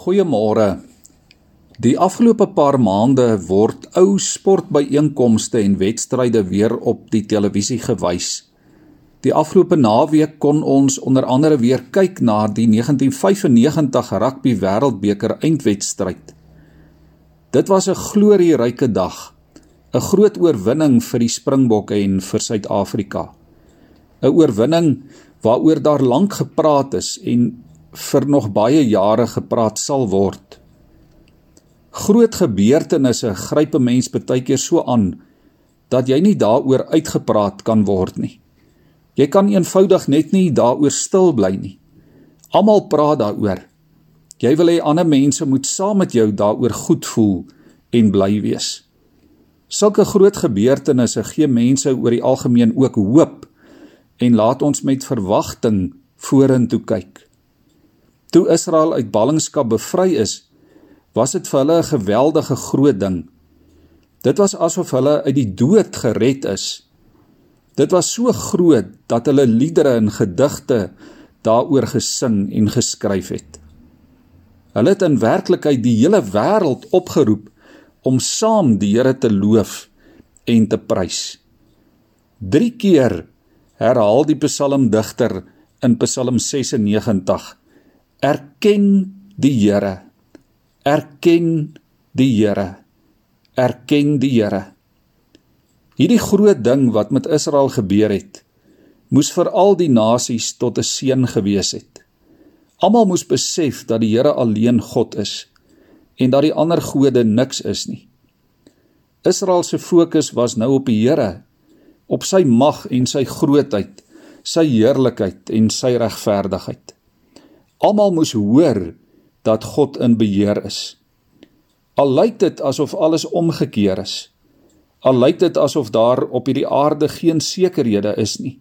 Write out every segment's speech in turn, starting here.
Goeiemôre. Die afgelope paar maande word ou sportbyeenkomste en wedstryde weer op die televisie gewys. Die afgelope naweek kon ons onder andere weer kyk na die 1995 rugby wêreldbeker eindwedstryd. Dit was 'n glorieryke dag, 'n groot oorwinning vir die Springbokke en vir Suid-Afrika. 'n Oorwinning waaroor daar lank gepraat is en vir nog baie jare gepraat sal word. Groot gebeurtenisse gryp 'n mens baie keer so aan dat jy nie daaroor uitgepraat kan word nie. Jy kan eenvoudig net nie daaroor stil bly nie. Almal praat daaroor. Jy wil hê ander mense moet saam met jou daaroor goed voel en bly wees. Sulke groot gebeurtenisse gee mense oor die algemeen ook hoop en laat ons met verwagting vorentoe kyk. Toe Israel uit ballingskap bevry is, was dit vir hulle 'n geweldige groot ding. Dit was asof hulle uit die dood gered is. Dit was so groot dat hulle liedere en gedigte daaroor gesing en geskryf het. Hulle het in werklikheid die hele wêreld opgeroep om saam die Here te loof en te prys. 3 keer herhaal die psalmdigter in Psalm 96 Erken die Here. Erken die Here. Erken die Here. Hierdie groot ding wat met Israel gebeur het, moes vir al die nasies tot 'n seën gewees het. Almal moes besef dat die Here alleen God is en dat die ander gode niks is nie. Israel se fokus was nou op die Here, op sy mag en sy grootheid, sy heerlikheid en sy regverdigheid. Almal moes hoor dat God in beheer is. Al lyk dit asof alles omgekeer is. Al lyk dit asof daar op hierdie aarde geen sekerhede is nie.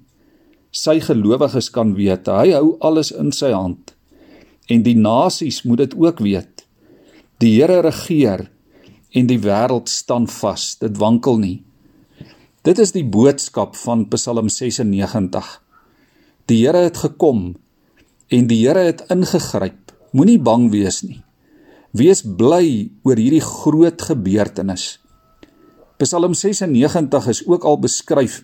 Sy gelowiges kan weet hy hou alles in sy hand. En die nasies moet dit ook weet. Die Here regeer en die wêreld staan vas. Dit wankel nie. Dit is die boodskap van Psalm 96. Die Here het gekom en die Here het ingegryp. Moenie bang wees nie. Wees bly oor hierdie groot gebeurtenis. Psalm 96 is ook al beskryf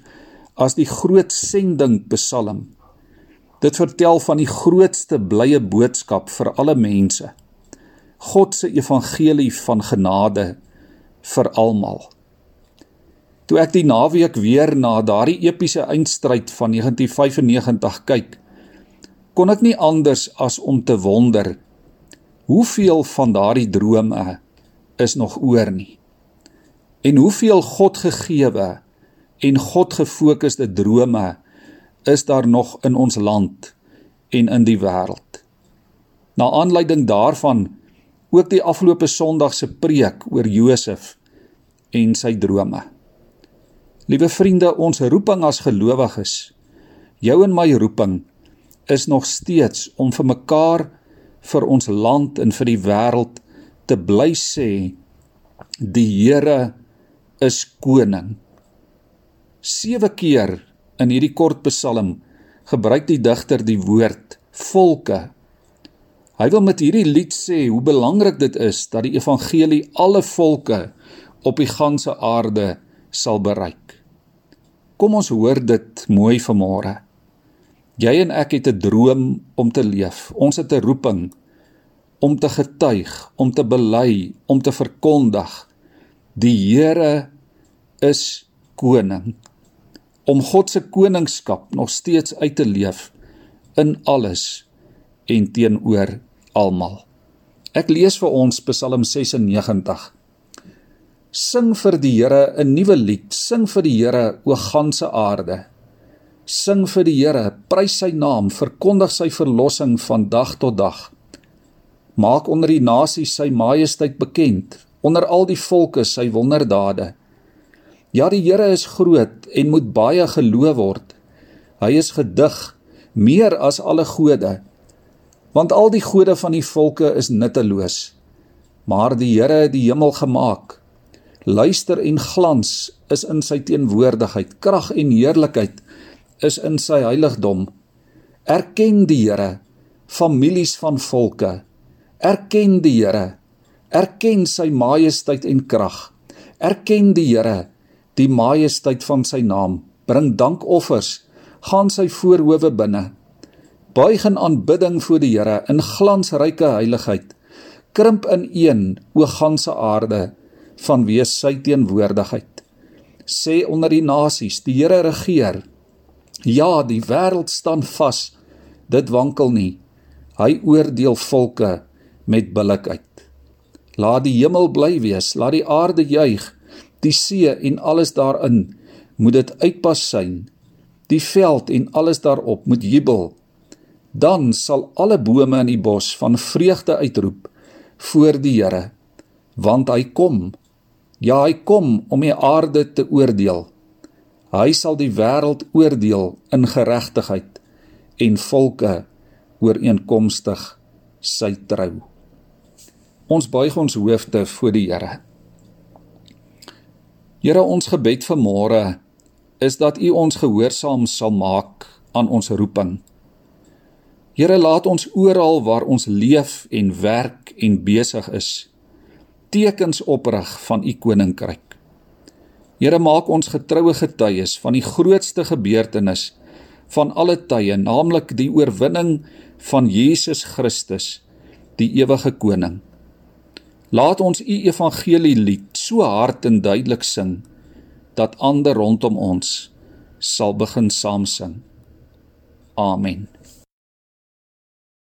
as die groot sending Psalm. Dit vertel van die grootste blye boodskap vir alle mense. God se evangelie van genade vir almal. Toe ek die naweek weer na daardie epiese eindstryd van 1995 kyk, kon ek nie anders as om te wonder hoeveel van daardie drome is nog oor nie. En hoeveel God gegeewe en God gefokusde drome is daar nog in ons land en in die wêreld. Na aanleiding daarvan ook die afgelope Sondag se preek oor Josef en sy drome. Liewe vriende ons roeping as gelowiges jou en my roeping is nog steeds om vir mekaar vir ons land en vir die wêreld te bly sê die Here is koning. 7 keer in hierdie kort psalm gebruik die digter die woord volke. Hy wil met hierdie lied sê hoe belangrik dit is dat die evangelie alle volke op die ganse aarde sal bereik. Kom ons hoor dit mooi vanmôre. Jy en ek het 'n droom om te leef. Ons het 'n roeping om te getuig, om te bely, om te verkondig. Die Here is koning. Om God se koningskap nog steeds uit te leef in alles en teenoor almal. Ek lees vir ons Psalm 96. Sing vir die Here 'n nuwe lied, sing vir die Here o ganse aarde. Sing vir die Here, prys sy naam, verkondig sy verlossing van dag tot dag. Maak onder die nasies sy majesteit bekend, onder al die volke sy wonderdade. Ja, die Here is groot en moet baie geloof word. Hy is gedig meer as alle gode. Want al die gode van die volke is nutteloos. Maar die Here het die hemel gemaak. Luister en glans is in sy teenwoordigheid, krag en heerlikheid is in sy heiligdom. Erken die Here, families van volke, Erken die Here. Erken sy majesteit en krag. Erken die Here, die majesteit van sy naam. Bring dankoffers, gaan sy voorhoewe binne. Buig in aanbidding voor die Here in glansryke heiligheid. Krimp in een, o ganse aarde, vanweë sy teenwoordigheid. Sê onder die nasies, die Here regeer. Ja, die wêreld staan vas. Dit wankel nie. Hy oordeel volke met billikheid. Laat die hemel bly wees, laat die aarde juig, die see en alles daarin moet dit uitpas syn. Die veld en alles daarop moet jubel. Dan sal alle bome in die bos van vreugde uitroep voor die Here, want hy kom. Ja, hy kom om die aarde te oordeel. Hy sal die wêreld oordeel in geregtigheid en volke ooreenkomstig sy trou. Ons buig ons hoofde voor die Here. Here, ons gebed vir môre is dat U ons gehoorsaam sal maak aan ons roeping. Here, laat ons oral waar ons leef en werk en besig is, tekens oprig van U koninkryk. Here, maak ons getroue getuies van die grootste gebeurtenis van alle tye, naamlik die oorwinning van Jesus Christus, die ewige koning. Laat ons u evangelie lied so hard en duidelik sing dat ander rondom ons sal begin saam sing. Amen.